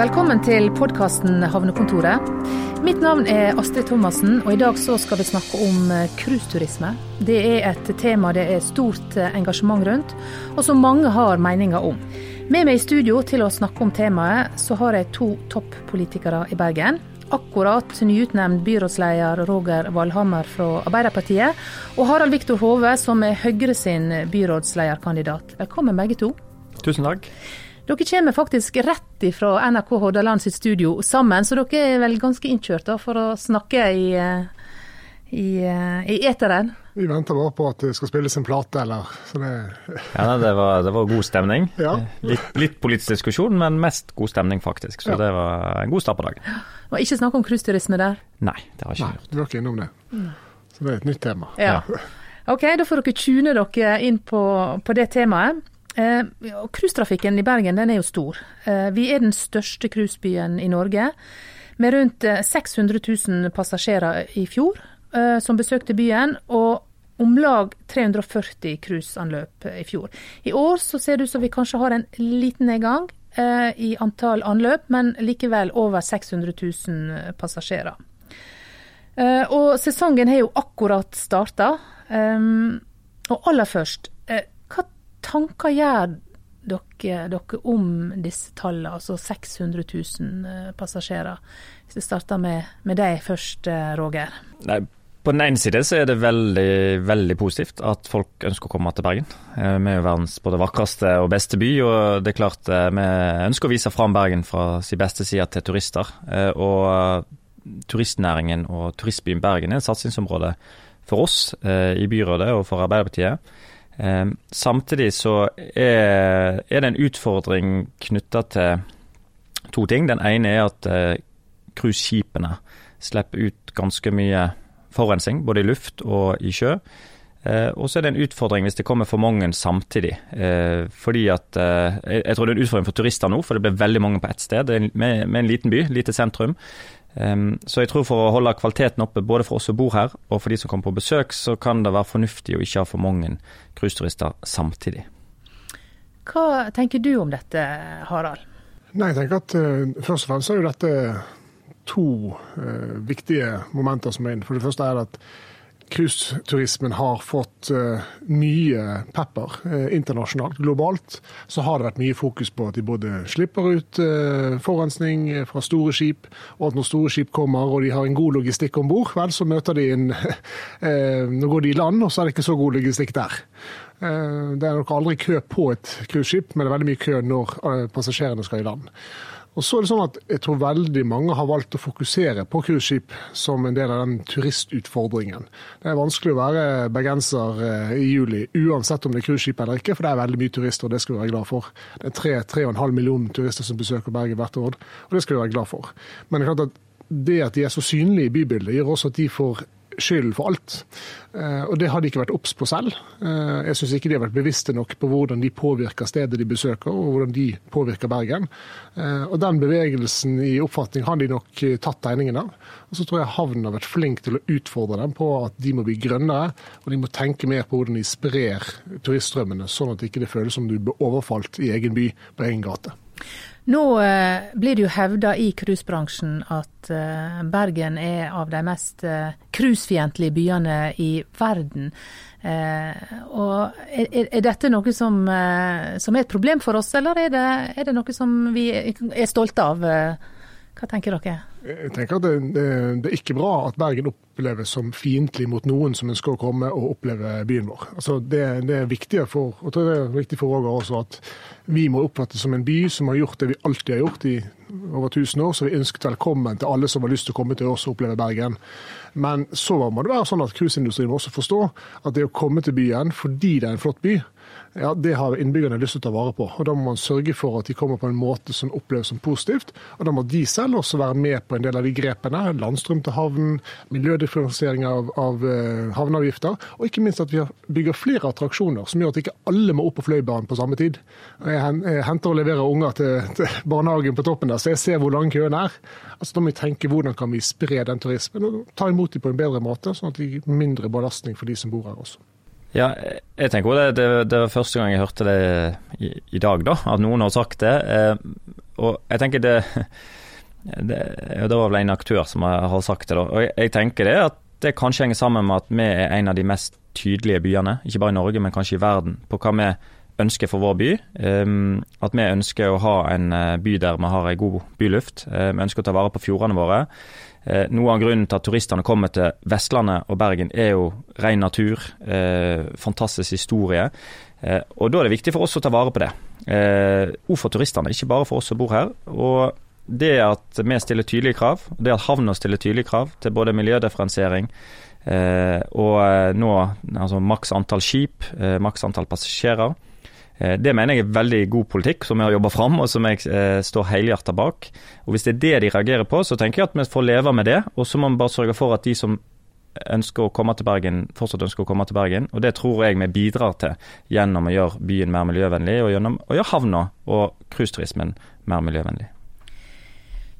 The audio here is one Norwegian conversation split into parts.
Velkommen til podkasten Havnekontoret. Mitt navn er Astrid Thomassen, og i dag skal vi snakke om eh, cruiseturisme. Det er et tema det er stort eh, engasjement rundt, og som mange har meninger om. Med meg i studio til å snakke om temaet, så har jeg to toppolitikere i Bergen. Akkurat nyutnevnt byrådsleder Roger Valhammer fra Arbeiderpartiet, og Harald Viktor Hove, som er Høyre sin byrådslederkandidat. Velkommen begge to. Tusen takk. Dere kommer faktisk rett fra NRK Hordaland sitt studio sammen, så dere er vel ganske innkjørt da, for å snakke i, eh, i, eh, i eteren? Vi venter bare på at det skal spilles en plate, eller så det Ja, det var, det var god stemning. Ja. Litt, litt, politisk diskusjon, men mest god stemning, faktisk. Så ja. det var en god start på dagen. Det var ikke snakk om cruiseturisme der? Nei, det har ikke Nei, Du var ikke innom det. Så det er et nytt tema. Ja. Ok, da får dere tune dere inn på, på det temaet. Eh, Cruisetrafikken i Bergen den er jo stor. Eh, vi er den største cruisebyen i Norge. Med rundt 600 eh, 000 passasjerer i fjor som besøkte byen, og om lag 340 cruiseanløp i fjor. I år så ser det ut som vi kanskje har en liten nedgang i antall anløp, men likevel over 600 000 passasjerer. Og sesongen har jo akkurat starta. og aller først, tanker gjør dere, dere om disse tallene, altså 600 000 eh, passasjerer? Hvis vi starter med, med deg først, eh, Roger. Nei, på den ene side så er det veldig veldig positivt at folk ønsker å komme til Bergen. Eh, vi er jo verdens både vakreste og beste by, og det er klart vi ønsker å vise fram Bergen fra sin beste side til turister. Og turistnæringen og turistbyen Bergen er et satsingsområde for oss i byrådet og for Arbeiderpartiet. Ehm, samtidig så er, er, det en utfordring knytta til to ting. Den ene er at eh, cruiseskipene slipper ut ganske mye forurensning, både i luft og i sjø. Eh, og så er det en utfordring hvis det kommer for mange samtidig. Eh, fordi at Jeg tror det er en utfordring for turister nå, for det blir veldig mange på ett sted. Med, med en liten by, lite sentrum. Um, så jeg tror for å holde kvaliteten oppe, både for oss som bor her og for de som kommer på besøk, så kan det være fornuftig å ikke ha for mange cruiseturister samtidig. Hva tenker du om dette, Harald? Nei, jeg tenker at uh, Først og fremst er jo dette to uh, viktige momenter som er inn. For det første er at cruiseturismen har fått uh, mye pepper uh, internasjonalt, globalt, så har det vært mye fokus på at de både slipper ut uh, forurensning fra store skip, og at når store skip kommer og de har en god logistikk om bord, vel, så møter de en Nå går de i land, og så er det ikke så god logistikk der. Det er nok aldri kø på et cruiseskip, men det er veldig mye kø når passasjerene skal i land. Og så er det sånn at Jeg tror veldig mange har valgt å fokusere på cruiseskip som en del av den turistutfordringen. Det er vanskelig å være bergenser eh, i juli, uansett om det er cruiseskip eller ikke, for det er veldig mye turister, og det skal vi være glad for. Det er 3-3,5 millioner turister som besøker Bergen hvert år, og det skal vi være glad for. Men det er klart at det at de er så synlige i bybildet, gjør også at de får skylden for alt. Eh, og det har de ikke vært obs på selv. Eh, jeg syns ikke de har vært bevisste nok på hvordan de påvirker stedet de besøker, og hvordan de påvirker Bergen. Eh, og den bevegelsen i oppfatning har de nok tatt tegningen av. Og så tror jeg havnen har vært flink til å utfordre dem på at de må bli grønnere, og de må tenke mer på hvordan de sprer turiststrømmene, sånn at det ikke føles som du blir overfalt i egen by på egen gate. Nå eh, blir det jo hevda i cruisebransjen at eh, Bergen er av de mest eh, cruisefiendtlige byene i verden. Og er, dette noe som, som, er et problem for oss, eller er det, er det noe som vi er stolte av? Hva tenker dere? Jeg tenker at det, det, er ikke bra at Bergen oppleves som fiendtlig mot noen som ønsker å komme og oppleve byen vår. Altså det, det, er viktig for, og det er viktig for Roger også at vi må oppfattes som en by som har gjort det vi alltid har gjort i over 1000 år. Så vi ønsket velkommen til alle som har lyst til å komme til oss og oppleve Bergen. Men så må det være sånn at cruiseindustrien må også forstå at det å komme til byen fordi det er en flott by, ja, det har innbyggerne lyst til å ta vare på. og Da må man sørge for at de kommer på en måte som oppleves som positivt. og Da må de selv også være med på en del av de grepene. Landstrøm til havn, miljødifferensiering av, av uh, havneavgifter. Og ikke minst at vi bygger flere attraksjoner som gjør at ikke alle må opp på Fløibanen på samme tid. Jeg, henter og leverer unger til, til, barnehagen på toppen der, så jeg ser hvor lang køen er. Altså, Da må vi tenke hvordan kan vi spre den turismen og ta imot dem på en bedre måte, sånn at det gir mindre belastning for de som bor her også. Ja, jeg tenker det, det, det var første gang jeg hørte det i, i, dag, da, at noen har sagt det. Eh, og jeg tenker det, det, det var vel en aktør som har sagt det. da, og jeg, jeg tenker det at det kanskje henger sammen med at vi er en av de mest tydelige byene, ikke bare i Norge, men kanskje i verden, på hva vi ønsker for vår by. Um, at vi ønsker å ha en eh, by der vi har en god byluft. Uh, vi ønsker å ta vare på fjordene våre. Uh, noe av grunnen til at turistene kommer til Vestlandet og Bergen er jo ren natur, uh, fantastisk historie. og Da er det viktig for oss å ta vare på det. Og for turistene, ikke bare for oss som bor her. og det at vi stiller tydelige krav, det at havna stiller tydelige krav til både miljødifferensiering eh, og nå altså maks antall skip, eh, maks antall passasjerer, Eh, det mener jeg er veldig god politikk, som vi har jobba fram, og som jeg eh, står helhjertet bak. Og Hvis det er det de reagerer på, så tenker jeg at vi får leve med det. Og så må vi bare sørge for at de som ønsker å komme til Bergen, fortsatt ønsker å komme til Bergen. Og det tror jeg vi bidrar til gjennom å gjøre byen mer miljøvennlig, og gjennom å gjøre havna og cruiseturismen mer miljøvennlig.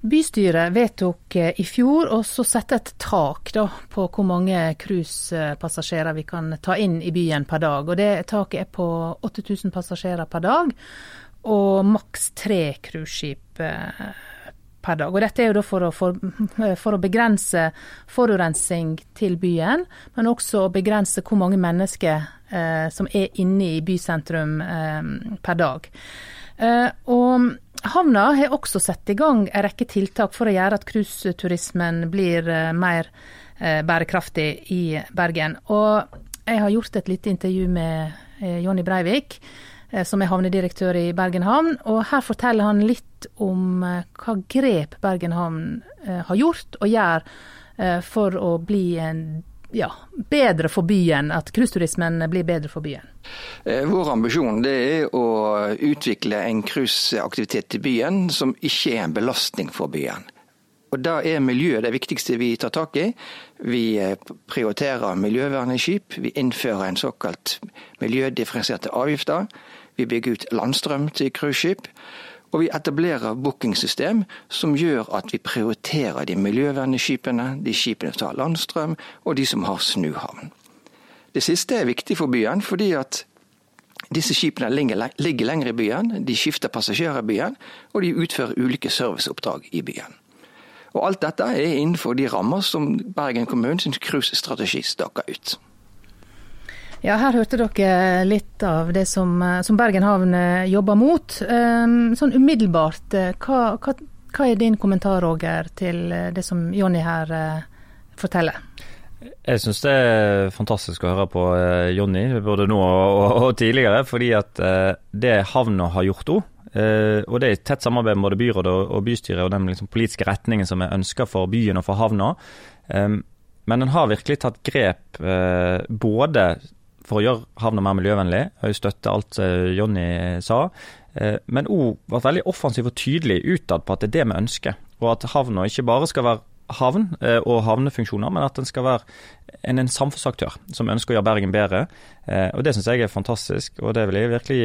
Bystyret vedtok eh, i fjor å sette et tak da, på hvor mange cruisepassasjerer vi kan ta inn i byen per dag. Og det Taket er på 8000 passasjerer per dag, og maks tre cruiseskip eh, per dag. Og Dette er jo for å, for, for å, begrense forurensning til byen, men også å begrense hvor mange mennesker eh, som er inne i bysentrum eh, per dag. Eh, og Havna har også satt i gang en rekke tiltak for å gjøre at cruiseturismen blir eh, mer eh, bærekraftig i Bergen. Og jeg har gjort et lite intervju med Jonny Breivik, som er havnedirektør i Bergen havn. Og her forteller han litt om hva grep Bergen havn har gjort og gjør for å bli en ja, bedre for byen, at cruiseturismen blir bedre for byen? Eh, vår ambisjon er å utvikle en cruiseaktivitet i byen som ikke er en belastning for byen. Og Da er miljøet det viktigste vi tar tak i. Vi eh, prioriterer miljøvernlige skip. Vi innfører en såkalt miljødifferensierte avgifter. Vi bygger ut landstrøm til cruiseskip. Og vi etablerer bookingsystem som gjør at vi prioriterer de miljøvennlige skipene, de skipene som har landstrøm, og de som har snuhavn. Det siste er viktig for byen, fordi at disse skipene ligger lenger i byen, de skifter passasjerer i byen, og de utfører ulike serviceoppdrag i byen. Og Alt dette er innenfor de rammer som Bergen kommunes cruisestrategi staker ut. Ja, her hørte dere litt av det som, eh, som Bergen havn eh, jobber mot. Ehm, sånn umiddelbart, eh, hva, hva, hva, er din kommentar, Roger, til det som Jonny her forteller? Jeg syns det er fantastisk å høre på Jonny, både nå og, og tidligere. Fordi at det havna har gjort òg, og det er i tett samarbeid med både byrådet og bystyret og den liksom politiske retningen som er ønska for byen og for havna. Ehm, men en har virkelig tatt grep både for å gjøre havna mer miljøvennlig. Jeg støtter alt Jonny sa. Eh, men òg vært veldig offensiv og tydelig utad på at det er det vi ønsker. Og at havna ikke bare skal være havn eh, og havnefunksjoner, men at den skal være en, en samfunnsaktør som ønsker å gjøre Bergen bedre. Eh, og Det syns jeg er fantastisk, og det vil jeg virkelig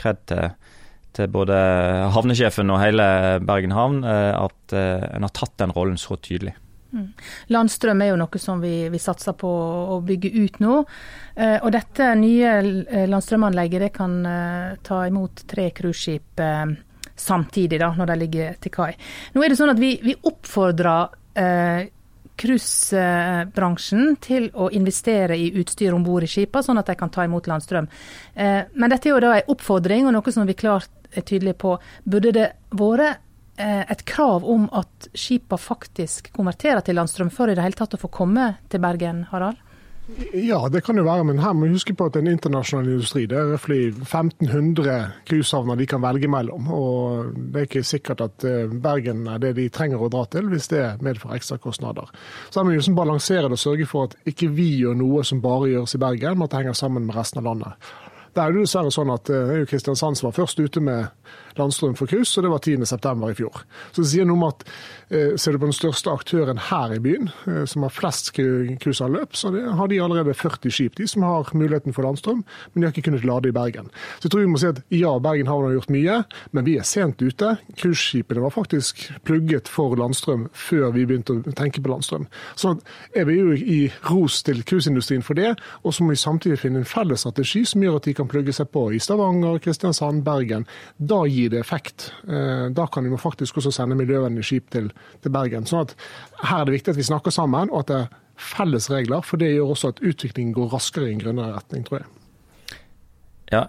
kred til, til både havnesjefen og hele Bergen havn, at en har tatt den rollen så tydelig. Mm. Landstrøm er jo noe som vi, vi, satser på å bygge ut nå. Eh, og dette nye landstrømanlegget det kan eh, ta imot tre cruiseskip eh, samtidig, da, når de ligger til kai. Nå er det sånn at vi, vi oppfordrer cruisebransjen til å investere i utstyr om bord i skipene, sånn at de kan ta imot landstrøm. Men dette er jo da en oppfordring, og noe som vi klart er tydelige på. Burde det vært et krav om at skipa faktisk konverterer til landstrøm for i det hele tatt å få komme til Bergen, Harald? Ja, det kan jo være, men her må vi huske på at det er en internasjonal industri. Det er røftlig 1500 cruisehavner de kan velge mellom. Og det er ikke sikkert at eh, Bergen er det de trenger å dra til, hvis det medfører ekstrakostnader. Så her må vi liksom balansere det og sørge for at ikke vi gjør noe som bare gjøres i Bergen, men at det henger sammen med resten av landet. Det er jo dessverre sånn at eh, Kristiansand som var først ute med landstrøm for cruise, og det var 10.9. i fjor. Så det sier noe om at eh, ser du på den største aktøren her i byen, eh, som har flest cruiseanløp, så har de allerede 40 skip, de som har muligheten for landstrøm, men de har ikke kunnet lade i Bergen. Så jeg tror vi må si at ja, Bergen har gjort mye, men vi er sent ute. Cruiseskipene var faktisk plugget for landstrøm før vi begynte å tenke på landstrøm. Så er vi jo i ros til cruiseindustrien for det, og så må vi samtidig finne en felles strategi som gjør at de kan plugge seg på i Stavanger, Kristiansand, Bergen. Da gir det effekt. Eh, da kan vi faktisk også sende miljøvennlige skip til, til Bergen. Sånn at her er det viktig at vi snakker sammen, og at det er felles regler. For det gjør også at utviklingen går raskere i en grønnere retning, tror jeg. Ja,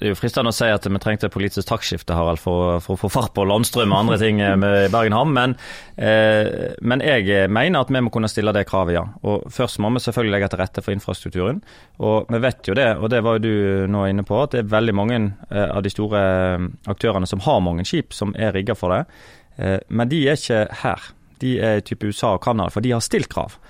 det er jo fristende å si at vi trengte et politisk taktskifte Harald, for, for å få fart på landstrøm og andre ting med Bergen havn, men, eh, men, jeg mener at vi må kunne stille det kravet, ja. Og Først må vi selvfølgelig legge til rette for infrastrukturen. Og Vi vet jo det, og det var jo du nå inne på, at det er veldig mange eh, av de store eh, aktørene som har mange skip som er rigga for det. Eh, men de er ikke her. De er type USA og Canada, for de har stilt krav.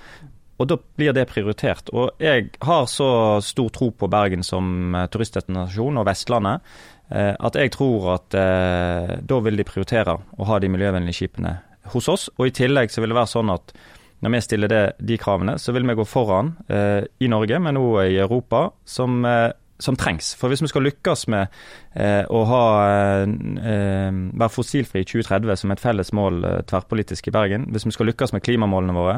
Og da blir det prioritert. Og jeg har så stor tro på Bergen som eh, turistdestinasjon og Vestlandet eh, at jeg tror at eh, da vil de prioritere å ha de miljøvennlige skipene hos oss. Og i tillegg så vil det være sånn at når vi stiller det, de kravene, så vil vi gå foran eh, i Norge, men òg i Europa, som, eh, som, trengs. For hvis vi skal lykkes med eh, å ha, være fossilfri i 2030 som et felles mål tverrpolitisk i Bergen, hvis vi skal lykkes med klimamålene våre,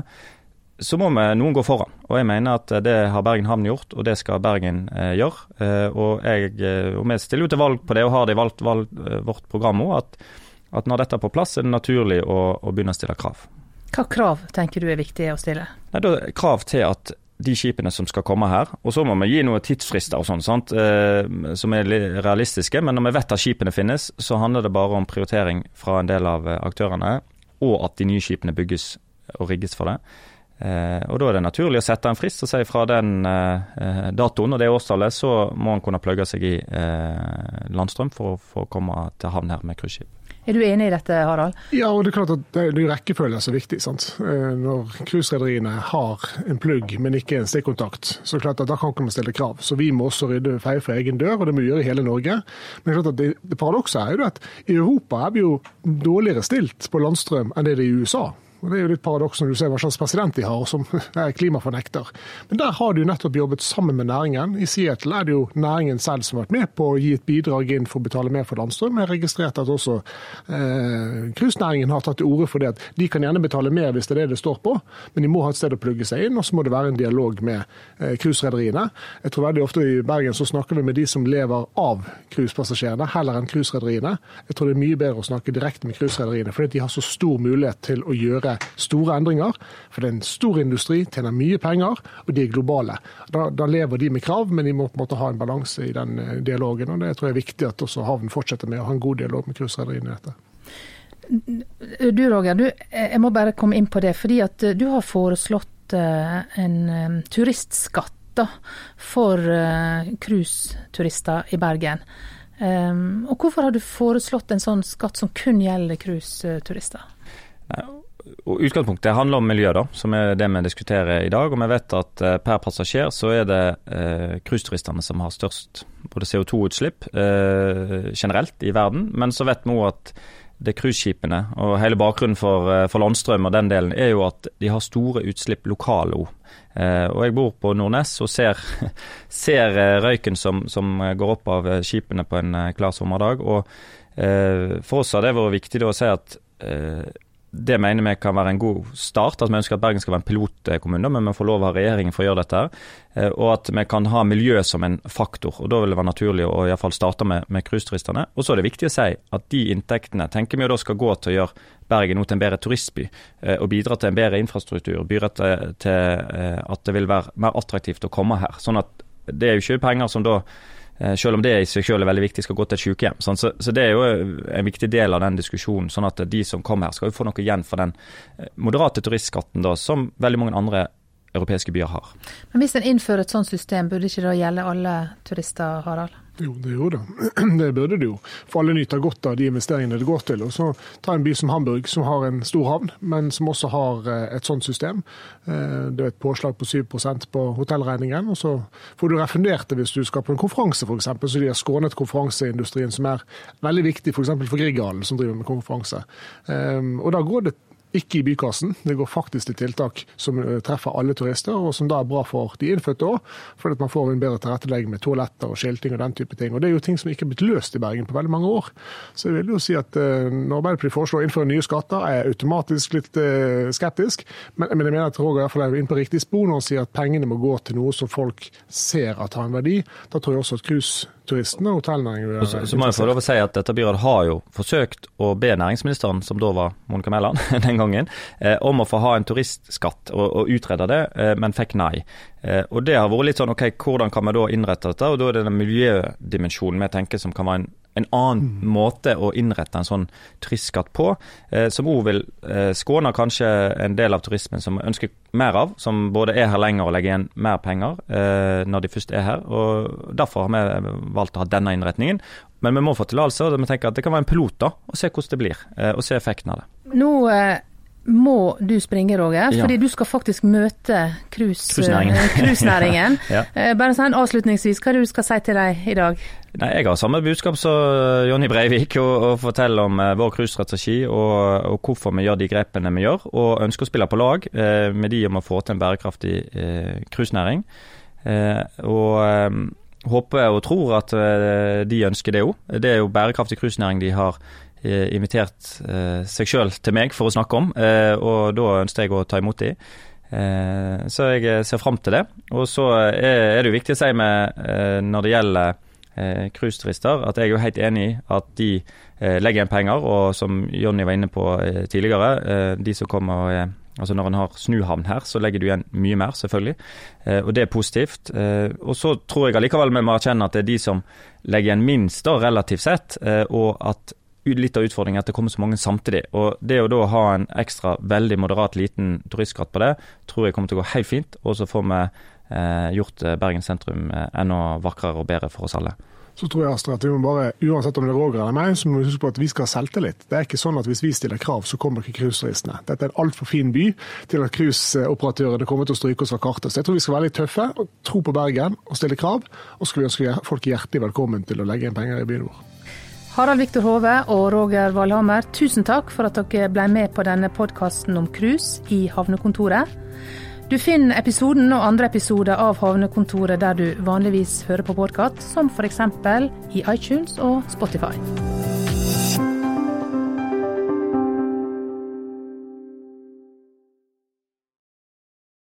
så må vi noen gå foran. Og jeg mener at det har Bergen havn gjort, og det skal Bergen eh, gjøre. Eh, og, jeg, eh, og, vi stiller jo til valg på det, og har det i valgt, valgt, eh, vårt program òg, at, at, når dette er på plass, er det naturlig å, å, begynne å stille krav. Hva krav tenker du er viktig å stille? Nei, da, krav til at de skipene som skal komme her. Og så må vi gi noen tidsfrister og sånn, eh, som er realistiske. Men når vi vet at skipene finnes, så handler det bare om prioritering fra en del av aktørene, og at de nye skipene bygges og rigges for det. Eh, og Da er det naturlig å sette en frist og si fra den eh, datoen og det årstallet, så må han kunne plugge seg i eh, landstrøm for å få komme til havn her med cruiseskip. Er du enig i dette, Harald? Ja, og det er klart at det er rekkefølge er viktig. sant? Når cruiserederiene har en plugg, men ikke en stikkontakt, så er det klart at da kan man stille krav. Så vi må også rydde feie for egen dør, og det må vi gjøre i hele Norge. Men det er klart at det, det paradokset er jo at i Europa er vi jo dårligere stilt på landstrøm enn det det er i USA. Og Det er jo litt paradoks når du ser hva slags president de har, som er klimafornekter. Men der har de jo nettopp jobbet sammen med næringen. I Seattle er det jo næringen selv som har vært med på å gi et bidrag inn for å betale mer for landstrøm. Jeg har registrert at også eh, har tatt til orde for det at de kan gjerne betale mer hvis det er det det står på, men de må ha et sted å plugge seg inn, og så må det være en dialog med eh. Jeg tror veldig ofte i Bergen så snakker vi med de som lever av cruisepassasjerene, heller enn cruiserederiene. Jeg tror det er mye bedre å snakke direkte med cruiserederiene, fordi de har så stor mulighet til å gjøre store endringer. For det er en stor industri, tjener mye penger, og de er globale. Da, da lever de med krav, men de må på en måte ha en balanse i den eh, dialogen. og Det tror jeg er viktig at også havnen fortsetter med å ha en god dialog med cruiserederiene i dette. Du Roger, du, jeg må bare komme inn på det. fordi at du har foreslått eh, en eh, turistskatt da, for cruiseturister i Bergen. Og Hvorfor har du foreslått en sånn skatt som kun gjelder cruiseturister? Utgangspunktet handler om miljø, da, som er det vi diskuterer i dag. og Vi vet at eh, per passasjer så er det eh, som har størst både CO2-utslipp eh, generelt i verden. Men så vet vi òg at det er cruiseskipene og hele bakgrunnen for, eh, for, landstrøm og den delen er jo at de har store utslipp lokale òg. Eh, og jeg bor på Nordnes og ser, ser eh, røyken som, som, går opp av skipene på en klar sommerdag. og For oss har det vært viktig å si at det mener vi kan være en god start. at Vi ønsker at Bergen skal være en pilotkommune, men vi får lov av regjeringen for å gjøre dette. Eh, og at vi kan ha miljø som en faktor. og Da vil det være naturlig å i hvert fall starte med, med cruiseturistene. Og så er det viktig å si at de inntektene tenker vi da skal gå til å gjøre Bergen til en bedre turistby. Eh, og bidra til en bedre infrastruktur. Bidra til, til eh, at det vil være mer attraktivt å komme her. Sånn at det er jo ikke penger som da selv om det i seg selv er veldig viktig, skal gå til et sykehjem. Så, så, det er jo en viktig del av den diskusjonen. sånn at de som kommer her, skal jo få noe igjen for den eh, moderate turistskatten da, som veldig mange andre europeiske byer har. Men Hvis en innfører et sånt system, burde ikke det gjelde alle turister, Harald? Jo, det gjorde det. Det burde det jo. For alle nyter godt av de investeringene det går til. Og så Ta en by som Hamburg, som har en stor havn, men som også har eh, et sånt system. Eh, det er et påslag på 7% på hotellregningen, og så får du refundert det hvis du skal på en konferanse, f.eks. Så de har skånet konferanseindustrien, som er veldig viktig f.eks. for, for Grieghallen, som driver med konferanse. Eh, og da går det ikke i bykassen. Det går faktisk til tiltak som eh, treffer alle turister, og som da er bra for de innfødte òg. Fordi at man får en bedre tilrettelegging med toaletter og skilting og den type ting. Og Det er jo ting som ikke er blitt løst i Bergen på veldig mange år. Så jeg vil jo si at uh, når Arbeiderpartiet foreslår å innføre nye skatter, er jeg automatisk litt uh, skeptisk. Men, men, jeg mener at Roger i er inne på riktig spor når han sier at pengene må gå til noe som folk ser at har en verdi. Da tror jeg også at cruiseturistene og hotellnæringen. vil Så, så må jeg få lov å si at dette byrådet har jo forsøkt å be næringsministeren, som da var Monica Mæland den gangen, eh, om å få ha en turistskatt og, og utrede det, eh, men fikk nei. Eh, og det har vært litt sånn ok, hvordan kan vi da innrette dette? Og da er det den miljødimensjonen vi tenker som kan være en en annen mm. måte å innrette en sånn turistskatt på, eh, som òg vil eh, skåne kanskje en del av turismen som vi ønsker mer av, som både er her lenger og legger igjen mer penger eh, når de først er her. og Derfor har vi valgt å ha denne innretningen. Men vi må få tillatelse, og vi tenker at det kan være en pilot da, og se hvordan det blir. Eh, og se effekten av det. Nå eh, må du springe, Roger, ja. fordi du skal faktisk møte cruisenæringen. ja. Eh, bare sånn avslutningsvis, hva er det du skal si til dem i dag? Nei, Jeg har samme budskap som eh, Jonny Breivik, og, og forteller om vår cruisestrategi og, og, hvorfor vi gjør de grepene vi gjør. Og ønsker å spille på lag eh, med de om å få til en bærekraftig cruisenæring. Uh, og håper og tror at de ønsker det òg. Det er jo bærekraftig cruisenæring de har Eh, invitert eh, seg sjøl til meg for å snakke om, eh, og da ønsket jeg å ta imot dem. Så jeg ser fram til det. Og så er det jo viktig å si med når det gjelder cruiseturister, at jeg er jo helt enig i at de legger igjen penger, og som Jonny var inne på tidligere, de som kommer og Altså Når en har snuhavn her, så legger du igjen mye mer, selvfølgelig. og det er positivt. og så tror jeg allikevel vi må erkjenne at det er de som legger igjen minst, da, relativt sett. og at litt av utfordringen at det kommer så mange samtidig. Og Det å da ha en ekstra veldig moderat liten turistskatt på det, tror jeg kommer til å gå helt fint. Og så får vi eh, gjort eh, Bergen sentrum eh, enda vakrere og bedre for oss alle. Så tror jeg Astrid, at vi må bare, Uansett om det er Roger eller meg, så må vi huske på at vi skal ha selvtillit. Det er ikke sånn at hvis vi stiller krav, så kommer ikke cruiseturistene. Dette er en altfor fin by til at cruiseoperatørene kommer til å stryke oss fra kartet. Så jeg tror vi skal være litt tøffe, og tro på Bergen og stille krav. Og så skal vi ønske folk hjertelig velkommen til å legge inn penger i byen vår. Harald Viktor Hove og Roger Valhammer, tusen takk for at dere ble med på denne podkasten om cruise i Havnekontoret. Du finner episoden og andre episoder av Havnekontoret der du vanligvis hører på podkast, som f.eks. i iTunes og Spotify.